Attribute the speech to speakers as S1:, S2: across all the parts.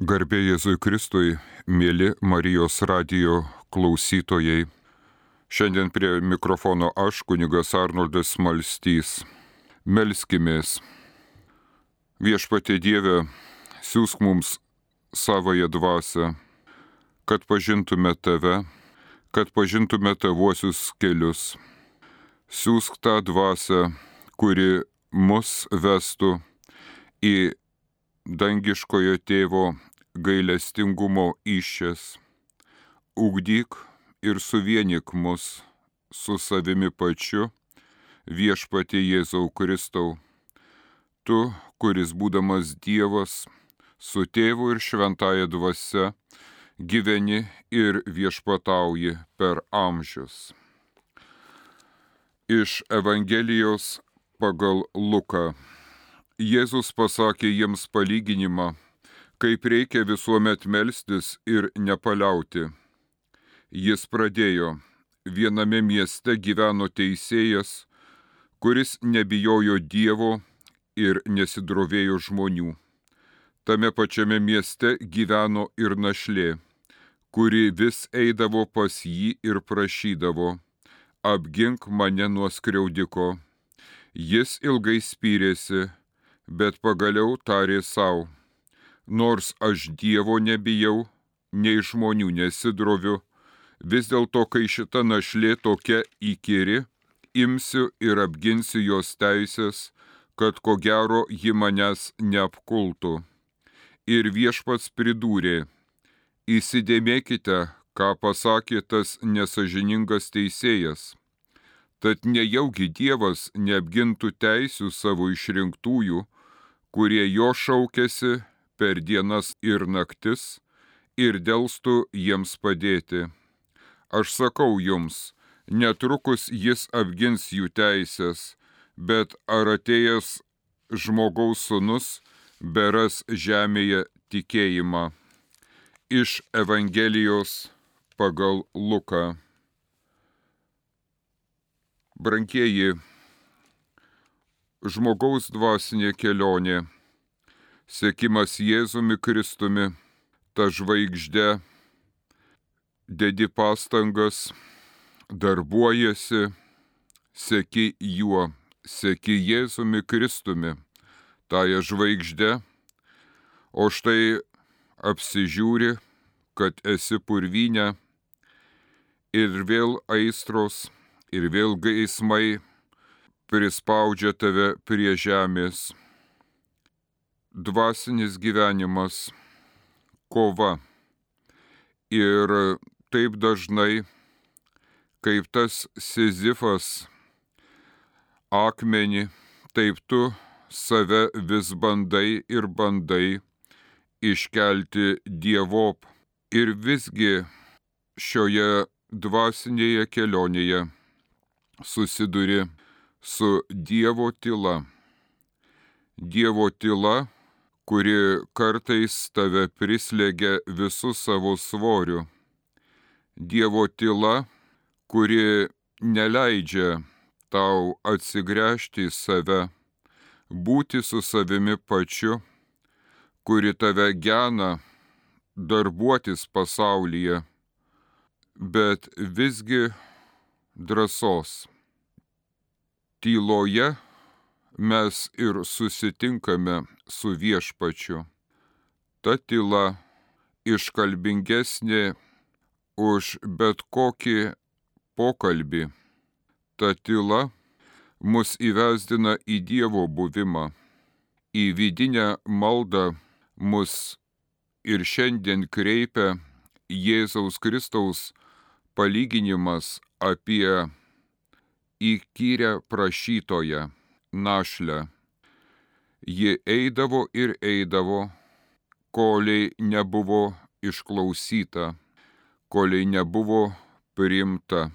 S1: Garbė Jėzui Kristui, mėly Marijos radio klausytojai. Šiandien prie mikrofono aš, kunigas Arnoldas Malstys. Melskimės. Viešpatė Dieve, siūsk mums savoje dvasę, kad pažintume Tave, kad pažintume Tavuosius kelius. Siūsk tą dvasę, kuri mus vestų į dangiškojo tėvo gailestingumo iššės. Ugdyk ir suvienik mus su savimi pačiu, viešpatė Jėzau Kristau. Tu, kuris būdamas Dievas, su tėvu ir šventąją dvasia, gyveni ir viešpatauji per amžius. Iš Evangelijos pagal Luką. Jėzus pasakė jiems palyginimą kaip reikia visuomet melstis ir nepaliauti. Jis pradėjo, viename mieste gyveno teisėjas, kuris nebijojo Dievo ir nesidrovėjo žmonių. Tame pačiame mieste gyveno ir našlė, kuri vis eidavo pas jį ir prašydavo, apgink mane nuo skriaudiko. Jis ilgai spyrėsi, bet pagaliau tarė savo nors aš Dievo nebijau, nei žmonių nesidroviu, vis dėlto, kai šita našlė tokia įkyri, imsiu ir apginsiu jos teisės, kad ko gero ji manęs neapkultų. Ir viešpats pridūrė, įsidėmėkite, ką pasakė tas nesažiningas teisėjas. Tad nejaugi Dievas neapgintų teisių savo išrinktųjų, kurie jo šaukėsi per dienas ir naktis ir dėlstų jiems padėti. Aš sakau jums, netrukus jis apgins jų teisės, bet ar atėjęs žmogaus sunus beras žemėje tikėjimą. Iš Evangelijos pagal Luką. Brankieji, žmogaus dvasinė kelionė Sėkimas Jėzumi Kristumi, ta žvaigždė, dedi pastangas, darbuojasi, sėki juo, sėki Jėzumi Kristumi, tąją žvaigždę, o štai apsižiūri, kad esi purvinė ir vėl aistros, ir vėl gaismai prispaudžia tave prie žemės dvasinis gyvenimas, kova. Ir taip dažnai, kaip tas Sizifas akmenį, taip tu save vis bandai ir bandai iškelti dievop. Ir visgi šioje dvasinėje kelionėje susiduri su Dievo tyla. Dievo tyla kuri kartais tave prislėgia visų savo svoriu. Dievo tyla, kuri neleidžia tau atsigręžti į save, būti su savimi pačiu, kuri tave gena darbuotis pasaulyje, bet visgi drąsos. Tyloje mes ir susitinkame su viešpačiu. Ta tyla iškalbingesnė už bet kokį pokalbį. Ta tyla mus įvesdina į Dievo buvimą, į vidinę maldą mus ir šiandien kreipia Jėzaus Kristaus palyginimas apie įkyrę prašytoją našlę. Ji eidavo ir eidavo, koliai nebuvo išklausyta, koliai nebuvo priimta.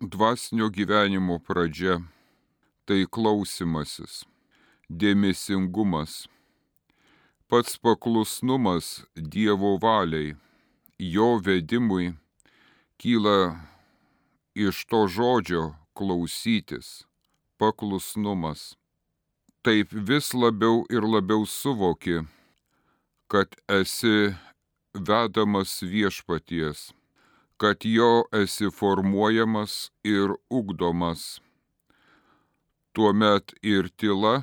S1: Dvasinio gyvenimo pradžia - tai klausimasis, dėmesingumas, pats paklusnumas Dievo valiai, jo vedimui kyla iš to žodžio klausytis, paklusnumas. Taip vis labiau ir labiau suvoki, kad esi vedamas viešpaties, kad jo esi formuojamas ir ugdomas. Tuomet ir tyla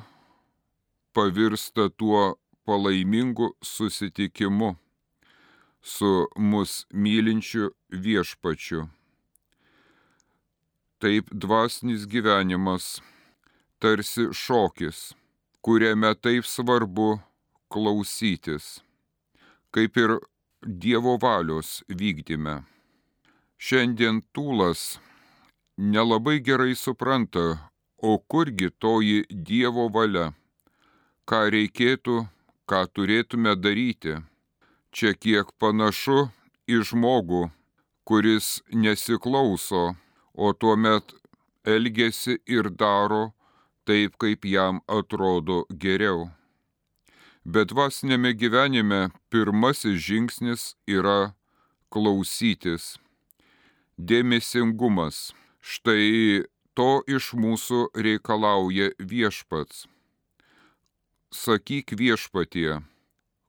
S1: pavirsta tuo palaimingu susitikimu su mus mylinčiu viešpačiu. Taip dvasinis gyvenimas tarsi šokis, kuriame taip svarbu klausytis, kaip ir Dievo valios vykdyme. Šiandien tūlas nelabai gerai supranta, o kurgi toji Dievo valia, ką reikėtų, ką turėtume daryti Čia kiek panašu į žmogų, kuris nesiklauso, o tuomet elgesi ir daro taip, kaip jam atrodo geriau. Bet dvasinėme gyvenime pirmasis žingsnis yra klausytis. Dėmesingumas. Štai to iš mūsų reikalauja viešpats. Sakyk viešpatie,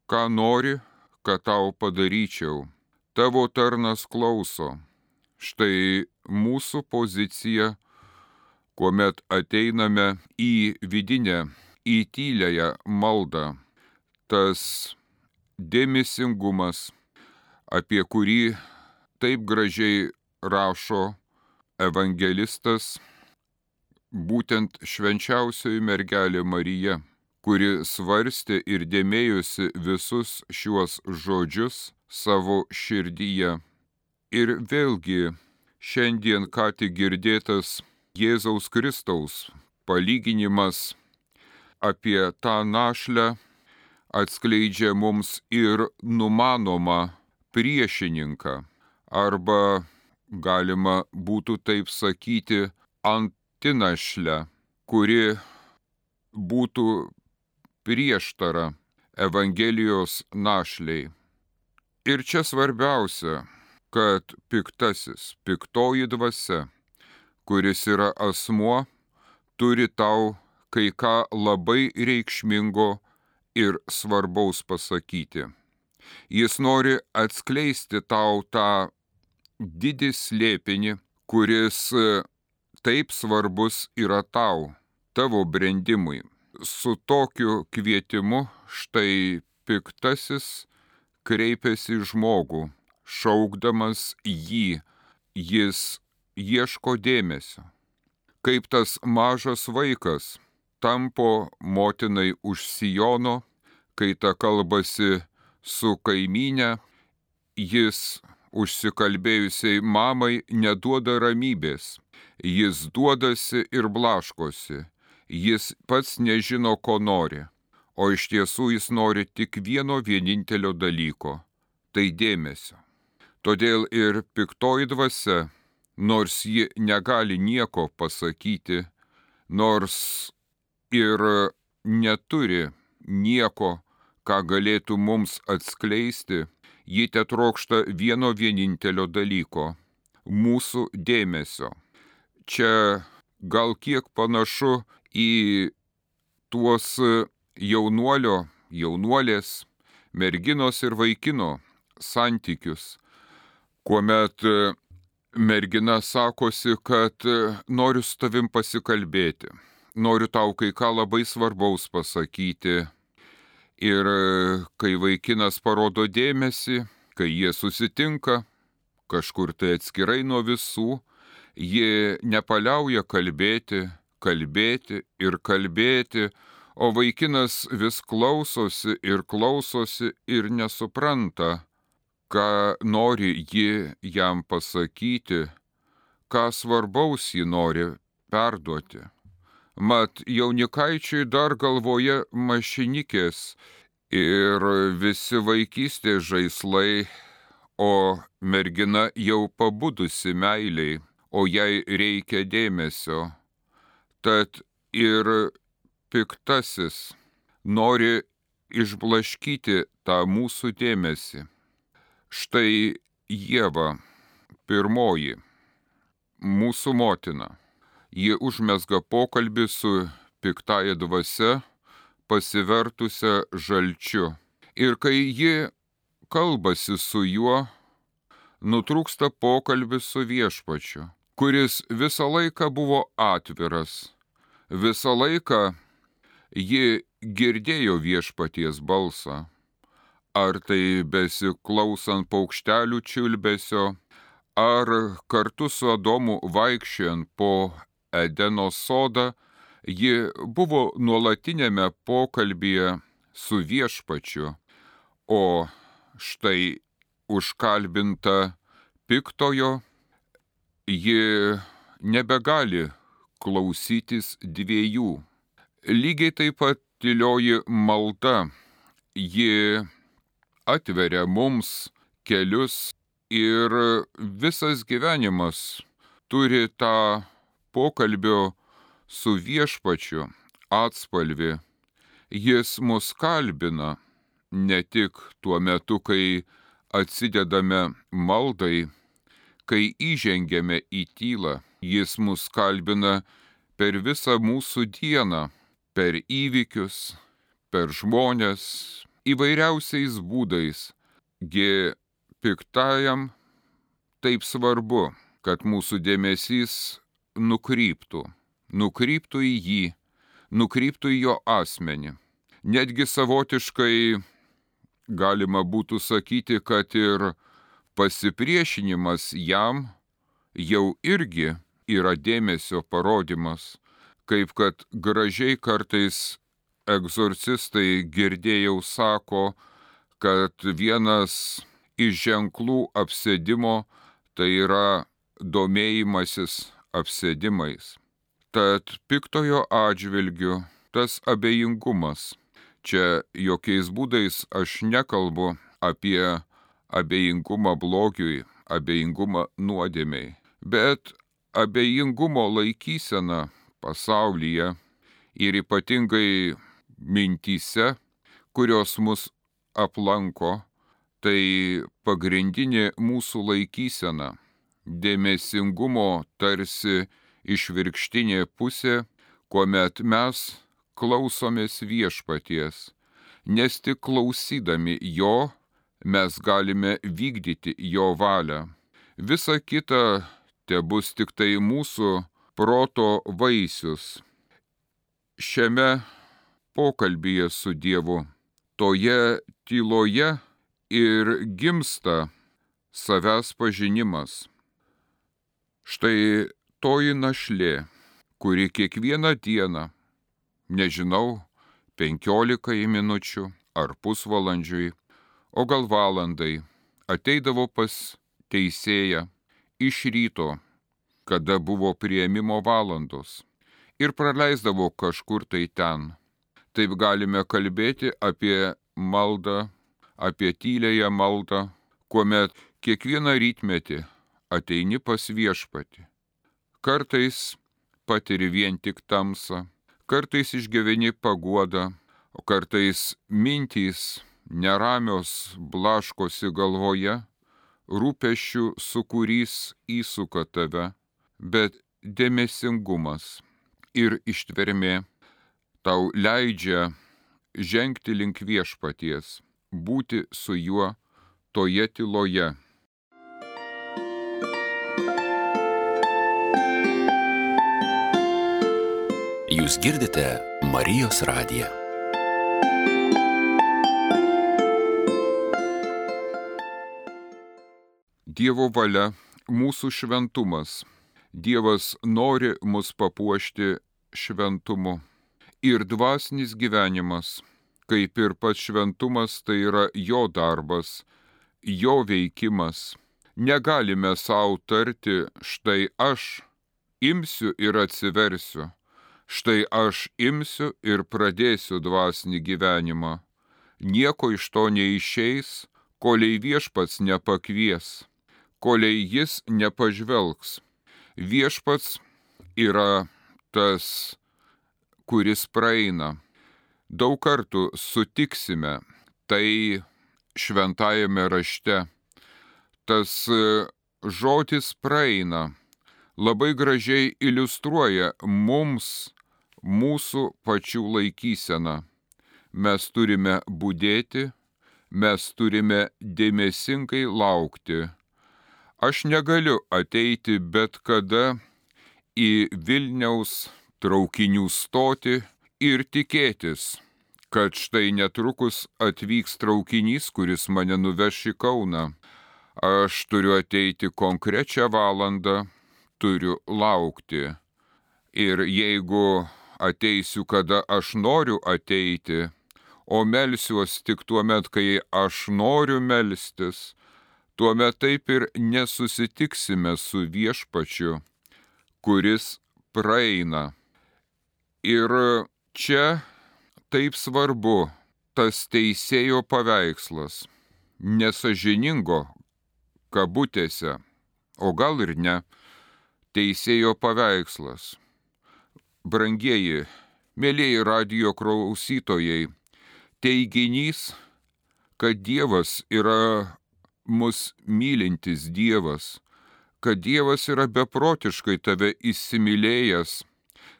S1: ką nori, kad tau padaryčiau. Tavo tarnas klauso. Štai mūsų pozicija, kuomet ateiname į vidinę, į tylėją maldą. Tas dėmesingumas, apie kurį taip gražiai rašo evangelistas, būtent švenčiausioji mergelė Marija kuri svarstė ir dėmėjosi visus šiuos žodžius savo širdyje. Ir vėlgi, šiandien ką tik girdėtas Jėzaus Kristaus palyginimas apie tą našlę atskleidžia mums ir numanomą priešininką, arba galima būtų taip sakyti, antinašlę, kuri būtų prieštara Evangelijos našliai. Ir čia svarbiausia, kad piktasis, piktoji dvasia, kuris yra asmuo, turi tau kai ką labai reikšmingo ir svarbaus pasakyti. Jis nori atskleisti tau tą didį slėpinį, kuris taip svarbus yra tau, tavo brandimui su tokiu kvietimu štai piktasis kreipiasi žmogų, šaukdamas jį, jis ieško dėmesio. Kaip tas mažas vaikas tampo motinai už sijono, kai ta kalbasi su kaiminė, jis užsikalbėjusiai mamai neduoda ramybės, jis duodasi ir blaškosi, jis pats nežino, ko nori, o iš tiesų jis nori tik vieno vienintelio dalyko - tai dėmesio. Todėl ir piktoji dvasia, nors ji negali nieko pasakyti, nors ir neturi nieko, ką galėtų mums atskleisti, ji te trokšta vieno vienintelio dalyko - mūsų dėmesio. Čia gal kiek panašu į tuos jaunuolio, jaunuolės, merginos ir vaikino santykius, kuomet mergina sakosi, kad noriu su tavim pasikalbėti, noriu tau kai ką labai svarbaus pasakyti. Ir kai vaikinas parodo dėmesį, kai jie susitinka, kažkur tai atskirai nuo visų, jie nepaliauja kalbėti, kalbėti ir kalbėti, o vaikinas vis klausosi ir klausosi ir nesupranta, ką nori ji jam pasakyti, ką svarbaus ji nori perduoti. Mat jaunikaičiai dar galvoja mašinikės ir visi vaikystės žaislai, o mergina jau pabudusi meiliai, o jai reikia dėmesio Tad ir piktasis nori išblaškyti tą mūsų dėmesį. Štai Jėva, pirmoji, mūsų motina. Ji užmesga pokalbį su piktaja dvasia, pasivertusią žalčiu. Ir kai ji kalbasi su juo, nutrūksta pokalbis su viešpačiu, kuris visą laiką buvo atviras. Visą laiką ji girdėjo viešpaties balsą. Ar tai besiklausant paukštelių čiulbesio, ar kartu su Adomu vaikščiant po Edeno sodą, ji buvo nuolatinėme pokalbėje su viešpačiu, o štai užkalbinta piktojo, ji nebegali klausytis dviejų. Lygiai taip pat tylioji malda, ji atveria mums kelius ir visas gyvenimas turi tą pokalbio su viešpačiu atspalvi. Jis mus kalbina ne tik tuo metu, kai atsidedame maldai, kai įžengiame į tylą, jis mus kalbina per visą mūsų dieną, per įvykius, per žmonės, įvairiausiais būdais. Gi piktajam taip svarbu, kad mūsų dėmesys nukryptų, nukryptų į jį, nukryptų į jo asmenį. Netgi savotiškai galima būtų sakyti, kad ir pasipriešinimas jam jau irgi yra dėmesio parodimas, kaip kad gražiai kartais egzorcistai girdėjau sako, kad vienas iš ženklų apsėdimo tai yra domėjimasis apsėdimais. Tad piktojo atžvilgiu tas abejingumas Čia jokiais būdais aš nekalbu apie abejingumą blogiui, abejingumą nuodėmiai, bet abejingumo laikysena pasaulyje ir ypatingai mintyse, kurios mus aplanko, tai pagrindinė mūsų laikysena - dėmesingumo tarsi išvirkštinė pusė, kuomet mes klausomės viešpaties, nes tik klausydami jo mes galime vykdyti jo valią. Visa kita te bus tik tai mūsų proto vaisius. Šiame pokalbėje su Dievu, toje tyloje ir gimsta savęs pažinimas. Štai toji našlė, kuri kiekvieną dieną nežinau, penkiolikai minučių ar pusvalandžiui, o gal valandai, ateidavo pas teisėją iš ryto, kada buvo prieimimo valandos, ir praleisdavo kažkur tai ten. Taip galime kalbėti apie maldą, apie tylėją maldą, kuomet kiekvieną rytmetį ateini pas viešpati. Kartais patiri vien tik tamsą, Kartais išgyveni paguodą, o kartais mintys neramios blaškosi galvoje, rūpešių sukūrys įsuka tave, bet dėmesingumas ir ištvermė tau leidžia žengti link viešpaties, būti su juo toje tyloje.
S2: Jūs girdite Marijos radiją.
S1: Dievo valia - mūsų šventumas. Dievas nori mus papuošti šventumu. Ir dvasinis gyvenimas, kaip ir pats šventumas, tai yra jo darbas, jo veikimas. Negalime savo tarti, štai aš imsiu ir atsiversiu štai aš imsiu ir pradėsiu dvasinį gyvenimą. Nieko iš to neišeis, koliai viešpats nepakvies, koliai jis nepažvelgs. Viešpats yra tas, kuris praeina. Daug kartų sutiksime tai šventajame rašte. Tas žodis praeina labai gražiai iliustruoja mums mūsų pačių laikysena. Mes turime būdėti, mes turime dėmesingai laukti. Aš negaliu ateiti bet kada į Vilniaus traukinių stotį ir tikėtis, kad štai netrukus atvyks traukinys, kuris mane nuveš į Kauną. Aš turiu ateiti konkrečią valandą, turiu laukti. Ir jeigu ateisiu, kada aš noriu ateiti, o melsiuos tik tuo met, kai aš noriu melstis, tuomet taip ir nesusitiksime su viešpačiu, kuris praeina. Ir čia taip svarbu tas teisėjo paveikslas, nesažiningo kabutėse, o gal ir ne, teisėjo paveikslas. Brangieji, mėlyjeji radio klausytojai, teiginys, kad Dievas yra mus mylintis Dievas, kad Dievas yra beprotiškai tave įsimylėjęs,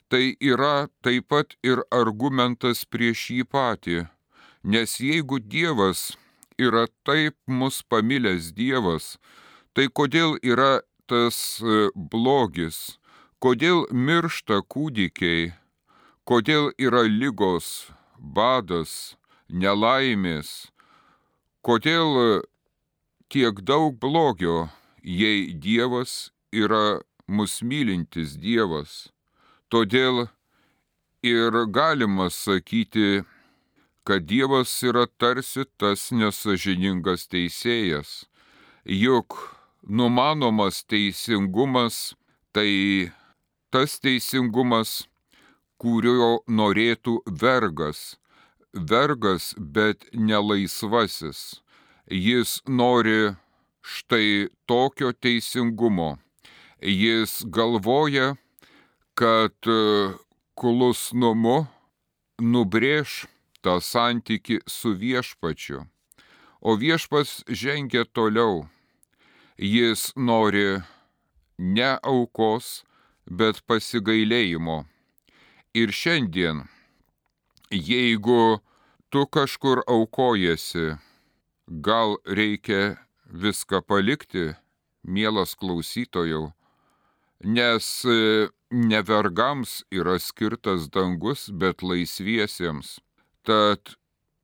S1: tai yra taip pat ir argumentas prieš jį patį. Nes jeigu Dievas yra taip mus pamilęs Dievas, tai kodėl yra tas e, blogis, kodėl miršta kūdikiai, kodėl yra lygos, badas, nelaimės, kodėl tiek daug blogio, jei Dievas yra mus mylintis Dievas. Todėl ir galima sakyti, kad Dievas yra tarsi tas nesažiningas teisėjas, juk numanomas teisingumas tai tas teisingumas, kurio norėtų vergas, vergas, bet nelaisvasis. Jis nori štai tokio teisingumo. Jis galvoja, kad e, klusnumu nubrėž tą santyki su viešpačiu. O viešpas žengia toliau. Jis nori ne aukos, bet pasigailėjimo. Ir šiandien, jeigu tu kažkur aukojasi, gal reikia viską palikti, mielas klausytojau, nes e, ne vergams yra skirtas dangus, bet laisviesiems. Tad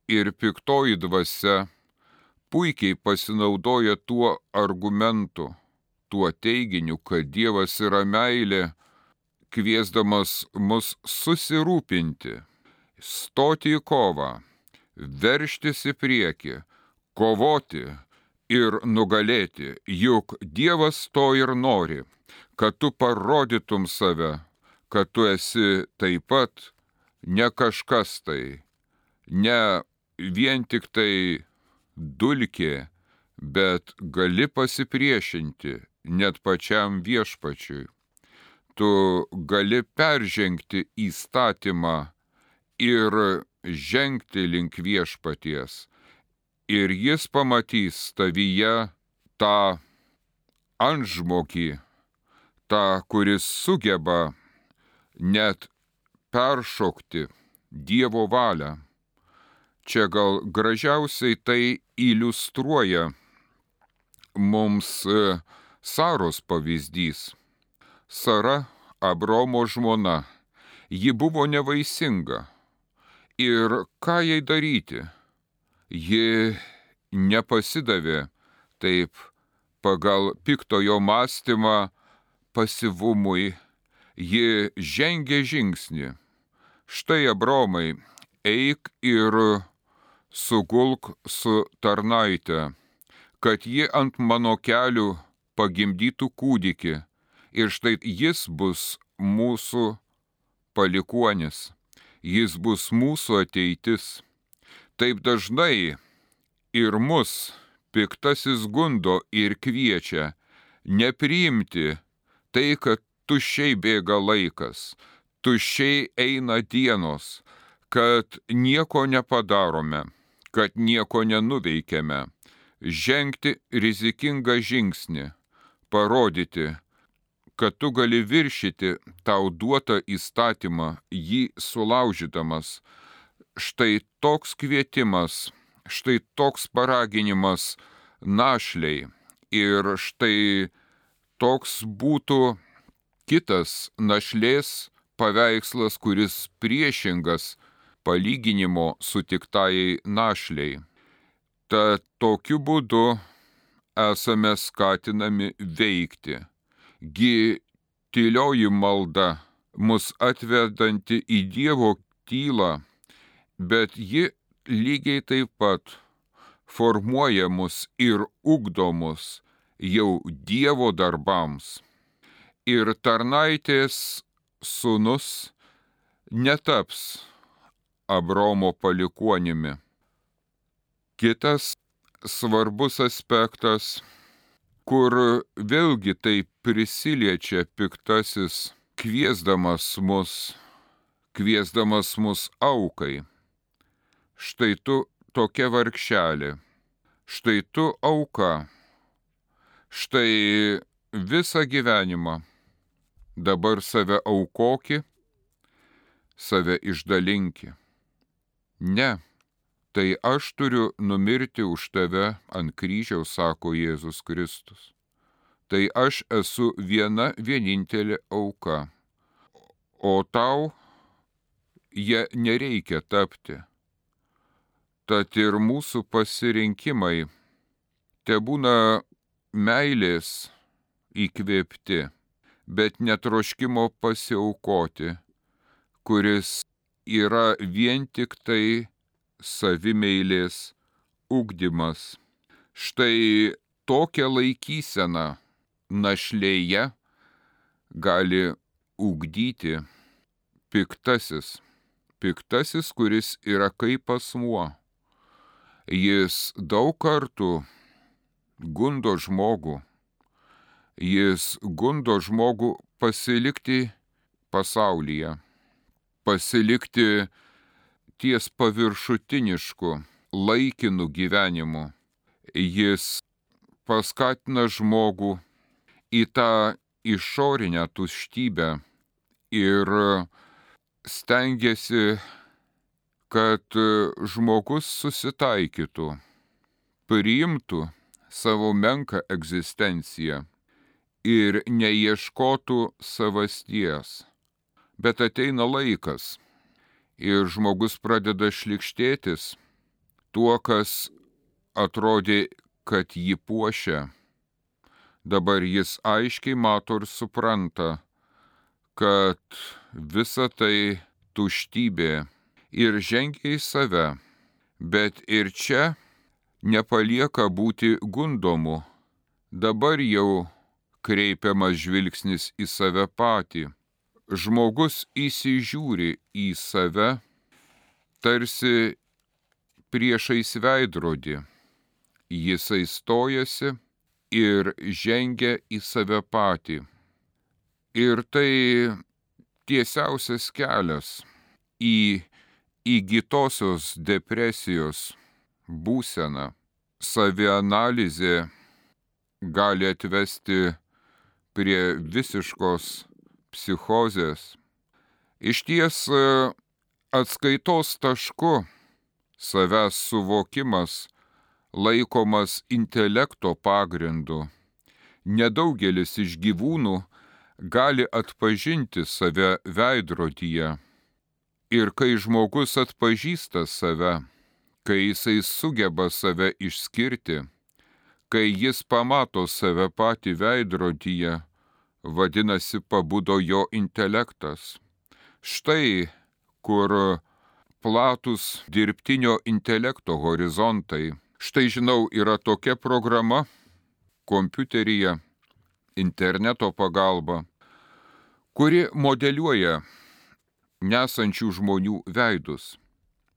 S1: ir piktoji dvasia puikiai pasinaudoja tuo argumentu, tuo teiginiu, kad Dievas yra meilė, kviesdamas mus susirūpinti, stoti į kovą, verštis į priekį, kovoti ir nugalėti, juk Dievas to ir nori kad tu parodytum save, kad tu esi taip pat ne kažkas tai, ne vien tik tai dulkė, bet gali pasipriešinti net pačiam viešpačiui. Tu gali peržengti įstatymą ir žengti link viešpaties. Ir jis pamatys tavyje tą antžmogį, tą, kuris sugeba net peršokti Dievo valią. Čia gal gražiausiai tai iliustruoja mums e, Saros pavyzdys. Sara, Abromo žmona, ji buvo nevaisinga. Ir ką jai daryti? Ji nepasidavė taip pagal piktojo mąstymą pasivumui, ji žengė žingsnį. Štai Abromai, eik ir sugulk su tarnaite, kad ji ant mano kelių pagimdytų kūdikį ir štai jis bus mūsų palikuonis, jis bus mūsų ateitis. Taip dažnai ir mus piktasis gundo ir kviečia nepriimti tai, kad tuščiai bėga laikas, tuščiai eina dienos, kad nieko nepadarome, kad nieko nenuveikėme, žengti rizikingą žingsnį, parodyti, kad tu gali viršyti tau duotą įstatymą, jį sulaužydamas. Štai toks kvietimas Štai toks paraginimas našliai ir štai toks būtų kitas našlės paveikslas, kuris priešingas palyginimo sutiktajai našliai. Tad tokiu būdu esame skatinami veikti. Gi tylioji malda mus atvedanti į Dievo tylą, bet ji lygiai taip pat formuoja mus ir ugdo mus jau Dievo darbams. Ir tarnaitės sunus netaps Abromo palikuonimi. Kitas svarbus aspektas, kur vėlgi tai prisiliečia piktasis, kviesdamas mus, kviesdamas mus aukai. Štai tu tokia vargšelė, štai tu auka, štai visą gyvenimą dabar save aukoki, save išdalinki. Ne, tai aš turiu numirti už tave ant kryžiaus, sako Jėzus Kristus. Tai aš esu viena vienintelė auka, o tau jie nereikia tapti. Tad ir mūsų pasirinkimai te būna meilės įkvėpti, bet netroškimo pasiaukoti, kuris yra vien tik tai savimeilės ugdymas. Štai tokią laikyseną našlėje gali ugdyti piktasis. Piktasis, kuris yra kaip asmuo. Jis daug kartų gundo žmogų. Jis gundo žmogų pasilikti pasaulyje, pasilikti ties paviršutinišku, laikinu gyvenimu. Jis paskatina žmogų į tą išorinę tuštybę ir stengiasi, kad žmogus susitaikytų, priimtų savo menką egzistenciją ir neieškotų savasties. Bet ateina laikas ir žmogus pradeda šlikštėtis tuo, kas atrodė, kad jį puošia. Dabar jis aiškiai mato ir supranta, kad visa tai tuštybė ir žengia į save, bet ir čia nepalieka būti gundomu. Dabar jau kreipiamas žvilgsnis į save patį. Žmogus įsižiūri į save, tarsi priešais veidrodį. Jisai stojasi ir žengia į save patį. Ir tai tiesiausias kelias į įgytosios depresijos būsena, savianalizė gali atvesti prie visiškos psichozės. Iš ties atskaitos tašku savęs suvokimas laikomas intelekto pagrindu. Nedaugelis iš gyvūnų gali atpažinti save veidrodyje. Ir kai žmogus atpažįsta save, kai jisai sugeba save išskirti, kai jis pamato save patį veidrodyje, vadinasi, pabudo jo intelektas. Štai kur platus dirbtinio intelekto horizontai. Štai žinau, yra tokia programa kompiuteryje, interneto pagalba, kuri modeliuoja nesančių žmonių veidus.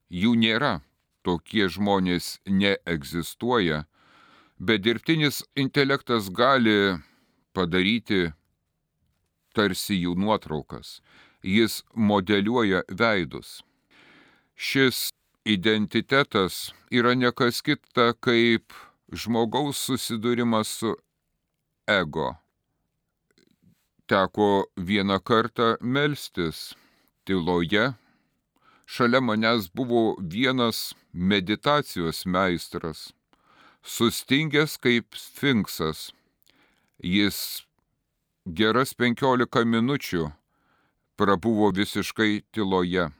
S1: Jų nėra tokie žmonės neegzistuoja, bet dirbtinis intelektas gali padaryti tarsi jų nuotraukas. Jis modeliuoja veidus. Šis identitetas yra nekas kita kaip žmogaus susidūrimas su ego. Teko vieną kartą melstis tyloje šalia manęs buvo vienas meditacijos meistras, sustingęs kaip sfinksas. Jis geras penkiolika minučių prabuvo visiškai tyloje.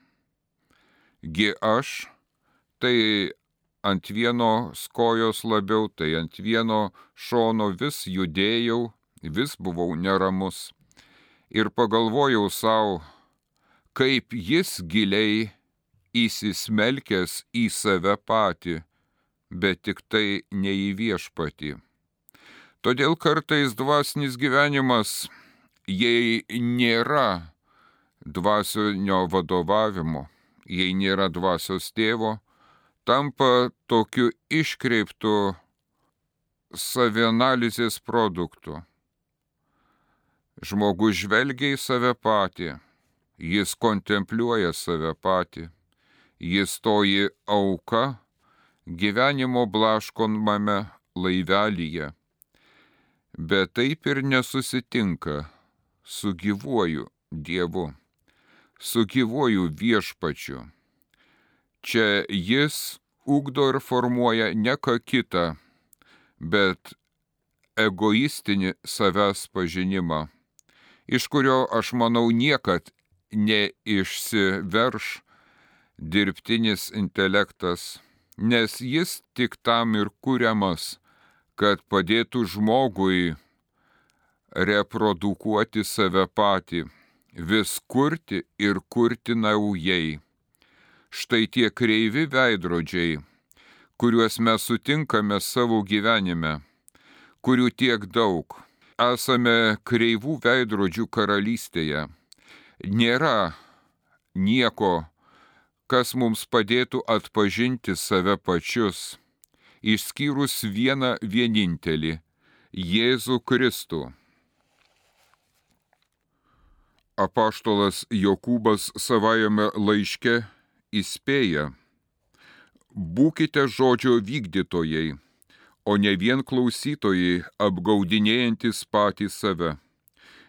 S1: Gi aš tai ant vieno skojos labiau, tai ant vieno šono vis judėjau, vis buvau neramus. Ir pagalvojau savo, kaip jis giliai įsismelkęs į save patį, bet tik tai ne į viešpatį. Todėl kartais dvasinis gyvenimas, jei nėra dvasinio vadovavimo, jei nėra dvasios tėvo, tampa tokiu iškreiptu savianalizės produktu. Žmogus žvelgia į save patį, jis kontempliuoja save patį, jis toji auka gyvenimo blaškomame laivelyje, bet taip ir nesusitinka su gyvuoju Dievu, su gyvuoju viešpačiu. Čia jis ugdo ir formuoja ne ką kitą, bet egoistinį savęs pažinimą, iš kurio aš manau niekad neišsiverš dirbtinis intelektas nes jis tik tam ir kuriamas, kad padėtų žmogui reprodukuoti save patį, vis kurti ir kurti naujai. Štai tie kreivi veidrodžiai, kuriuos mes sutinkame savo gyvenime, kurių tiek daug. Esame kreivų veidrodžių karalystėje. Nėra nieko kas mums padėtų atpažinti save pačius, išskyrus vieną vienintelį - Jėzų Kristų. Apaštolas Jokūbas savajame laiške įspėja, būkite žodžio vykdytojai, o ne vien klausytojai apgaudinėjantis patį save.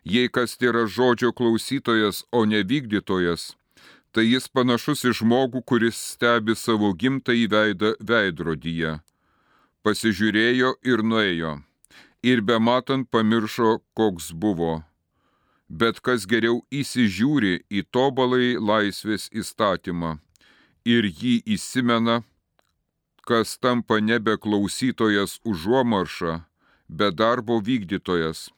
S1: Jei kas yra žodžio klausytojas, o ne vykdytojas, tai jis panašus į žmogų, kuris stebi savo gimtąjį veidą veidrodyje. Pasižiūrėjo ir nuėjo, ir be matant pamiršo, koks buvo. Bet kas geriau įsižiūri į tobalai laisvės įstatymą ir jį įsimena, kas tampa nebe klausytojas užuomarša, bet darbo vykdytojas,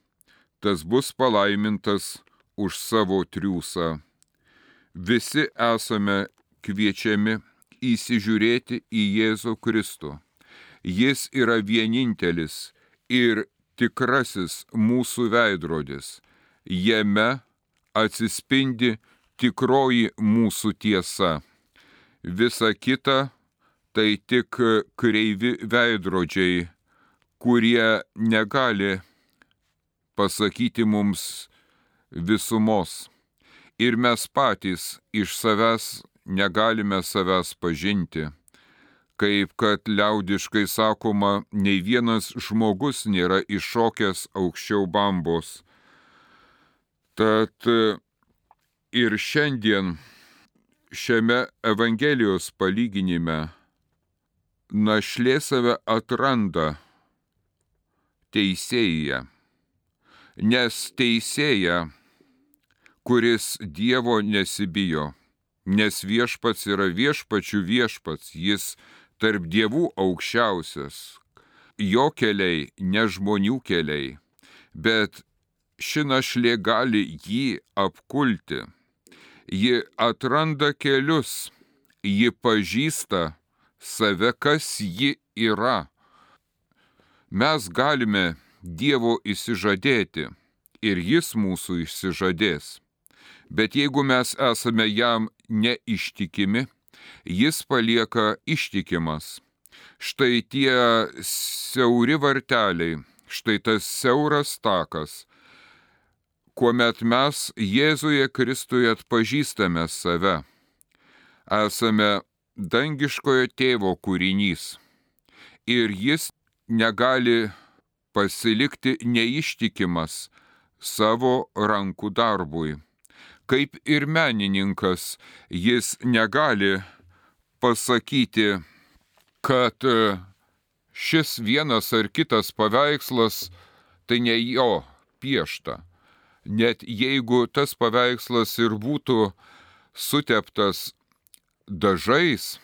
S1: tas bus palaimintas už savo triūsą visi esame kviečiami įsižiūrėti į Jėzų Kristų. Jis yra vienintelis ir tikrasis mūsų veidrodis. Jame atsispindi tikroji mūsų tiesa. Visa kita tai tik kreivi veidrodžiai, kurie negali pasakyti mums visumos ir mes patys iš savęs negalime savęs pažinti. Kaip kad liaudiškai sakoma, nei vienas žmogus nėra iššokęs aukščiau bambos. Tad ir šiandien šiame Evangelijos palyginime našlė save atranda teisėje, nes teisėja kuris Dievo nesibijo, nes viešpats yra viešpačių viešpats, jis tarp dievų aukščiausias, jo keliai ne žmonių keliai, bet ši našlė gali jį apkulti. Ji atranda kelius, ji pažįsta save, kas ji yra. Mes galime Dievo įsižadėti ir jis mūsų išsižadės. Bet jeigu mes esame jam neištikimi, jis palieka ištikimas. Štai tie siauri varteliai, štai tas siauras takas, kuomet mes Jėzuje Kristuje atpažįstame save. Esame dangiškojo tėvo kūrinys ir jis negali pasilikti neištikimas savo rankų darbui Kaip ir menininkas, jis negali pasakyti, kad e, šis vienas ar kitas paveikslas tai ne jo piešta. Net jeigu tas paveikslas ir būtų suteptas dažais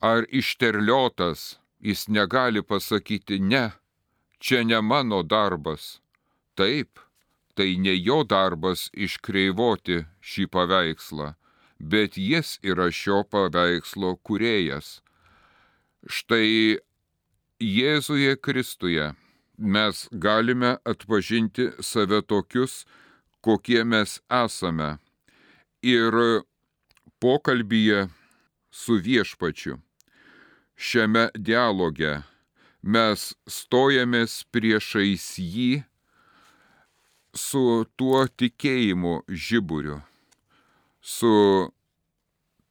S1: ar išterliotas, jis negali pasakyti ne, čia ne mano darbas. Taip, tai ne jo darbas iškreivoti šį paveikslą, bet jis yra šio paveikslo kurėjas. Štai Jėzuje Kristuje mes galime atpažinti save tokius, kokie mes esame. Ir pokalbyje su viešpačiu, šiame dialoge mes stojamės priešais jį su tuo tikėjimu žiburiu, su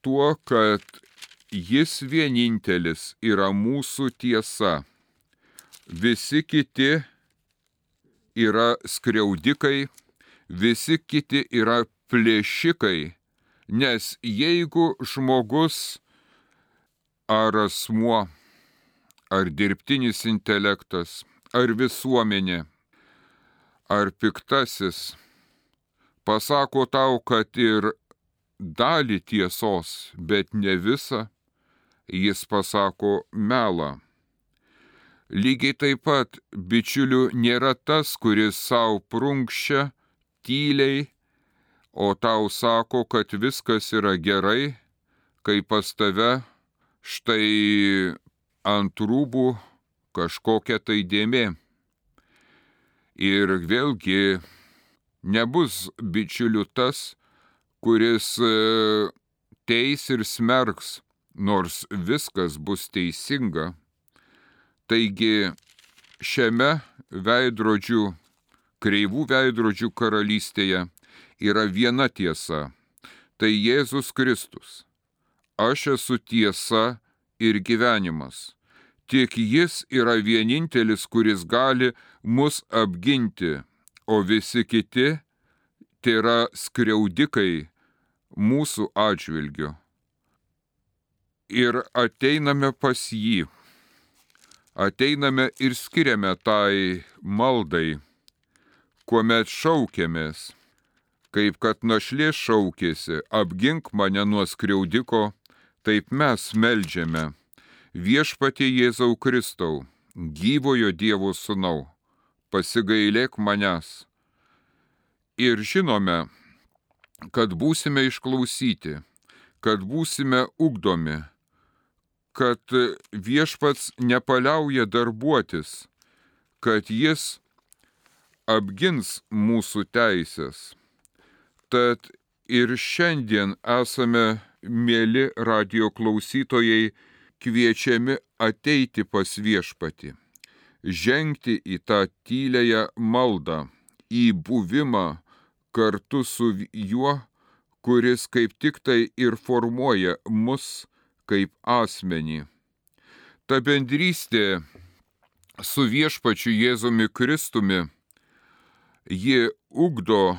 S1: tuo, kad jis vienintelis yra mūsų tiesa. Visi kiti yra skriaudikai, visi kiti yra plėšikai, nes jeigu žmogus ar asmuo, ar dirbtinis intelektas, ar visuomenė, ar piktasis pasako tau, kad ir dalį tiesos, bet ne visą, jis pasako melą. Lygiai taip pat bičiulių nėra tas, kuris savo prunkščia tyliai, o tau sako, kad viskas yra gerai, kai pas tave štai ant rūbų kažkokia tai dėmė. Ir vėlgi nebus bičiulių tas, kuris e, teis ir smerks, nors viskas bus teisinga Taigi šiame veidrodžių, kreivų veidrodžių karalystėje yra viena tiesa - tai Jėzus Kristus. Aš esu tiesa ir gyvenimas. Tik Jis yra vienintelis, kuris gali mus apginti, o visi kiti tai yra skriaudikai mūsų atžvilgiu. Ir ateiname pas jį ateiname ir skiriame tai maldai, kuomet šaukėmės, kaip kad našlė šaukėsi, apgink mane nuo skriaudiko, taip mes melžiame. Viešpatie Jėzau Kristau, gyvojo Dievo sūnau, pasigailėk manęs. Ir žinome, kad būsime išklausyti, kad būsime ugdomi, kad viešpats nepaliauja darbuotis, kad jis apgins mūsų teisės. Tad ir šiandien esame, mėly radio klausytojai, kviečiami ateiti pas viešpati, žengti į tą tylėją maldą, į buvimą kartu su juo, kuris kaip tik tai ir formuoja mus kaip asmenį. Ta bendrystė su viešpačiu Jėzumi Kristumi, ji ugdo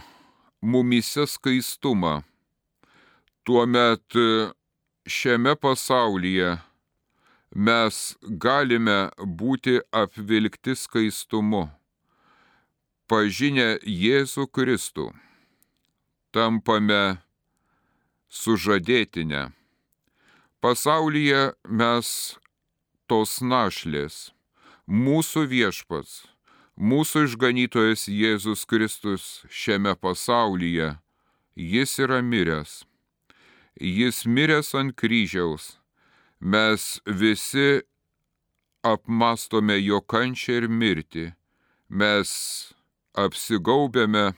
S1: mumise skaistumą. Tuomet šiame pasaulyje mes galime būti apvilkti skaistumu. Pažinę Jėzų Kristų, tampame sužadėtinę. Pasaulyje mes tos našlės, mūsų viešpats, mūsų išganytojas Jėzus Kristus šiame pasaulyje, jis yra miręs. Jis miręs ant kryžiaus. Mes visi apmastome jo kančią ir mirtį. Mes apsigaubėme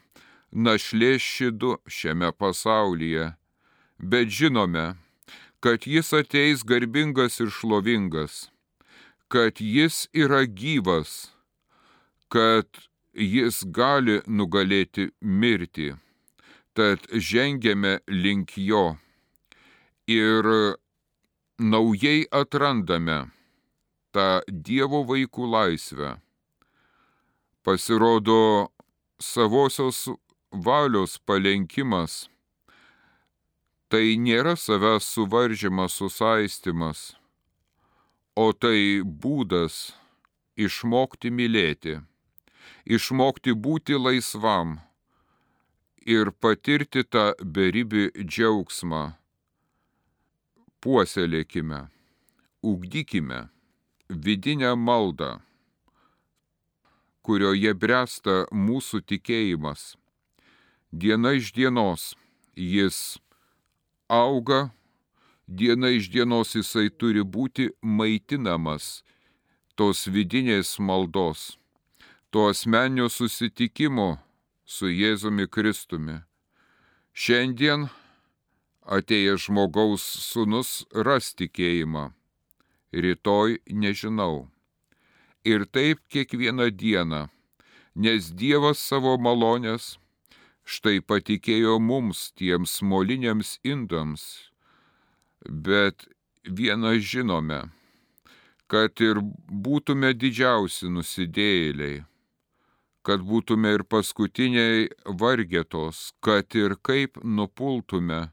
S1: našlės šidu šiame pasaulyje, bet žinome, kad jis ateis garbingas ir šlovingas, kad jis yra gyvas, kad jis gali nugalėti mirtį. Tad žengėme link jo ir naujai atrandame tą Dievo vaikų laisvę. Pasirodo savosios valios palenkimas Tai nėra savęs suvaržymas, susaistimas, o tai būdas išmokti mylėti, išmokti būti laisvam ir patirti tą beribį džiaugsmą. Puoselėkime, ugdykime vidinę maldą kurioje bręsta mūsų tikėjimas. Diena iš dienos jis auga, diena iš dienos jisai turi būti maitinamas tos vidinės maldos, to asmenio susitikimo su Jėzumi Kristumi. Šiandien atėjęs žmogaus sunus ras tikėjimą, rytoj nežinau. Ir taip kiekvieną dieną, nes Dievas savo malonės štai patikėjo mums tiems moliniams indams, bet vieną žinome, kad ir būtume didžiausi nusidėjėliai, kad būtume ir paskutiniai vargėtos, kad ir kaip nupultume,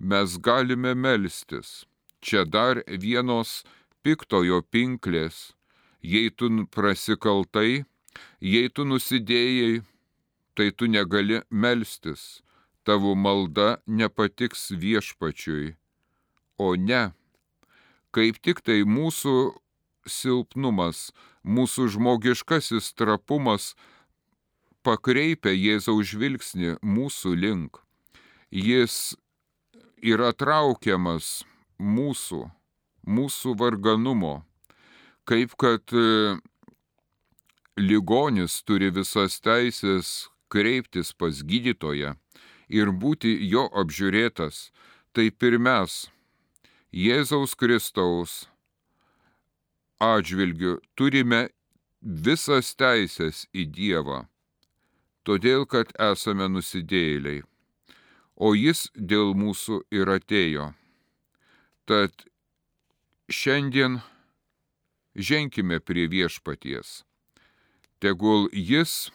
S1: mes galime melstis. Čia dar vienos piktojo pinklės, jei tu prasikaltai, jei tu nusidėjai, tai tu negali melstis, tavo malda nepatiks viešpačiui. O ne, kaip tik tai mūsų silpnumas, mūsų žmogiškasis trapumas pakreipia Jėzaus žvilgsnį mūsų link. Jis yra traukiamas mūsų, mūsų varganumo kaip kad e, ligonis turi visas teisės kreiptis pas gydytoją ir būti jo apžiūrėtas, taip ir mes, Jėzaus Kristaus atžvilgiu, turime visas teisės į Dievą, todėl kad esame nusidėjėliai, o Jis dėl mūsų ir atėjo. Tad šiandien ženkime prie viešpaties. Tegul jis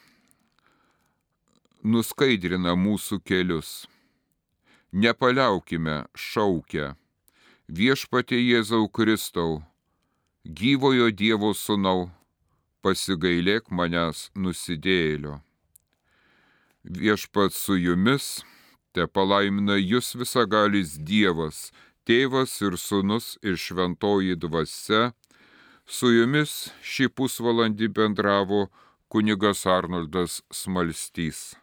S1: nuskaidrina mūsų kelius. Nepaliaukime šaukę. Viešpatie Jėzau Kristau, gyvojo Dievo sūnau, pasigailėk manęs nusidėlio. Viešpat su jumis, te palaimina jūs visagalis Dievas, tėvas ir sūnus ir šventoji dvasia, Su jumis šį pusvalandį bendravo kunigas Arnoldas Smalstys.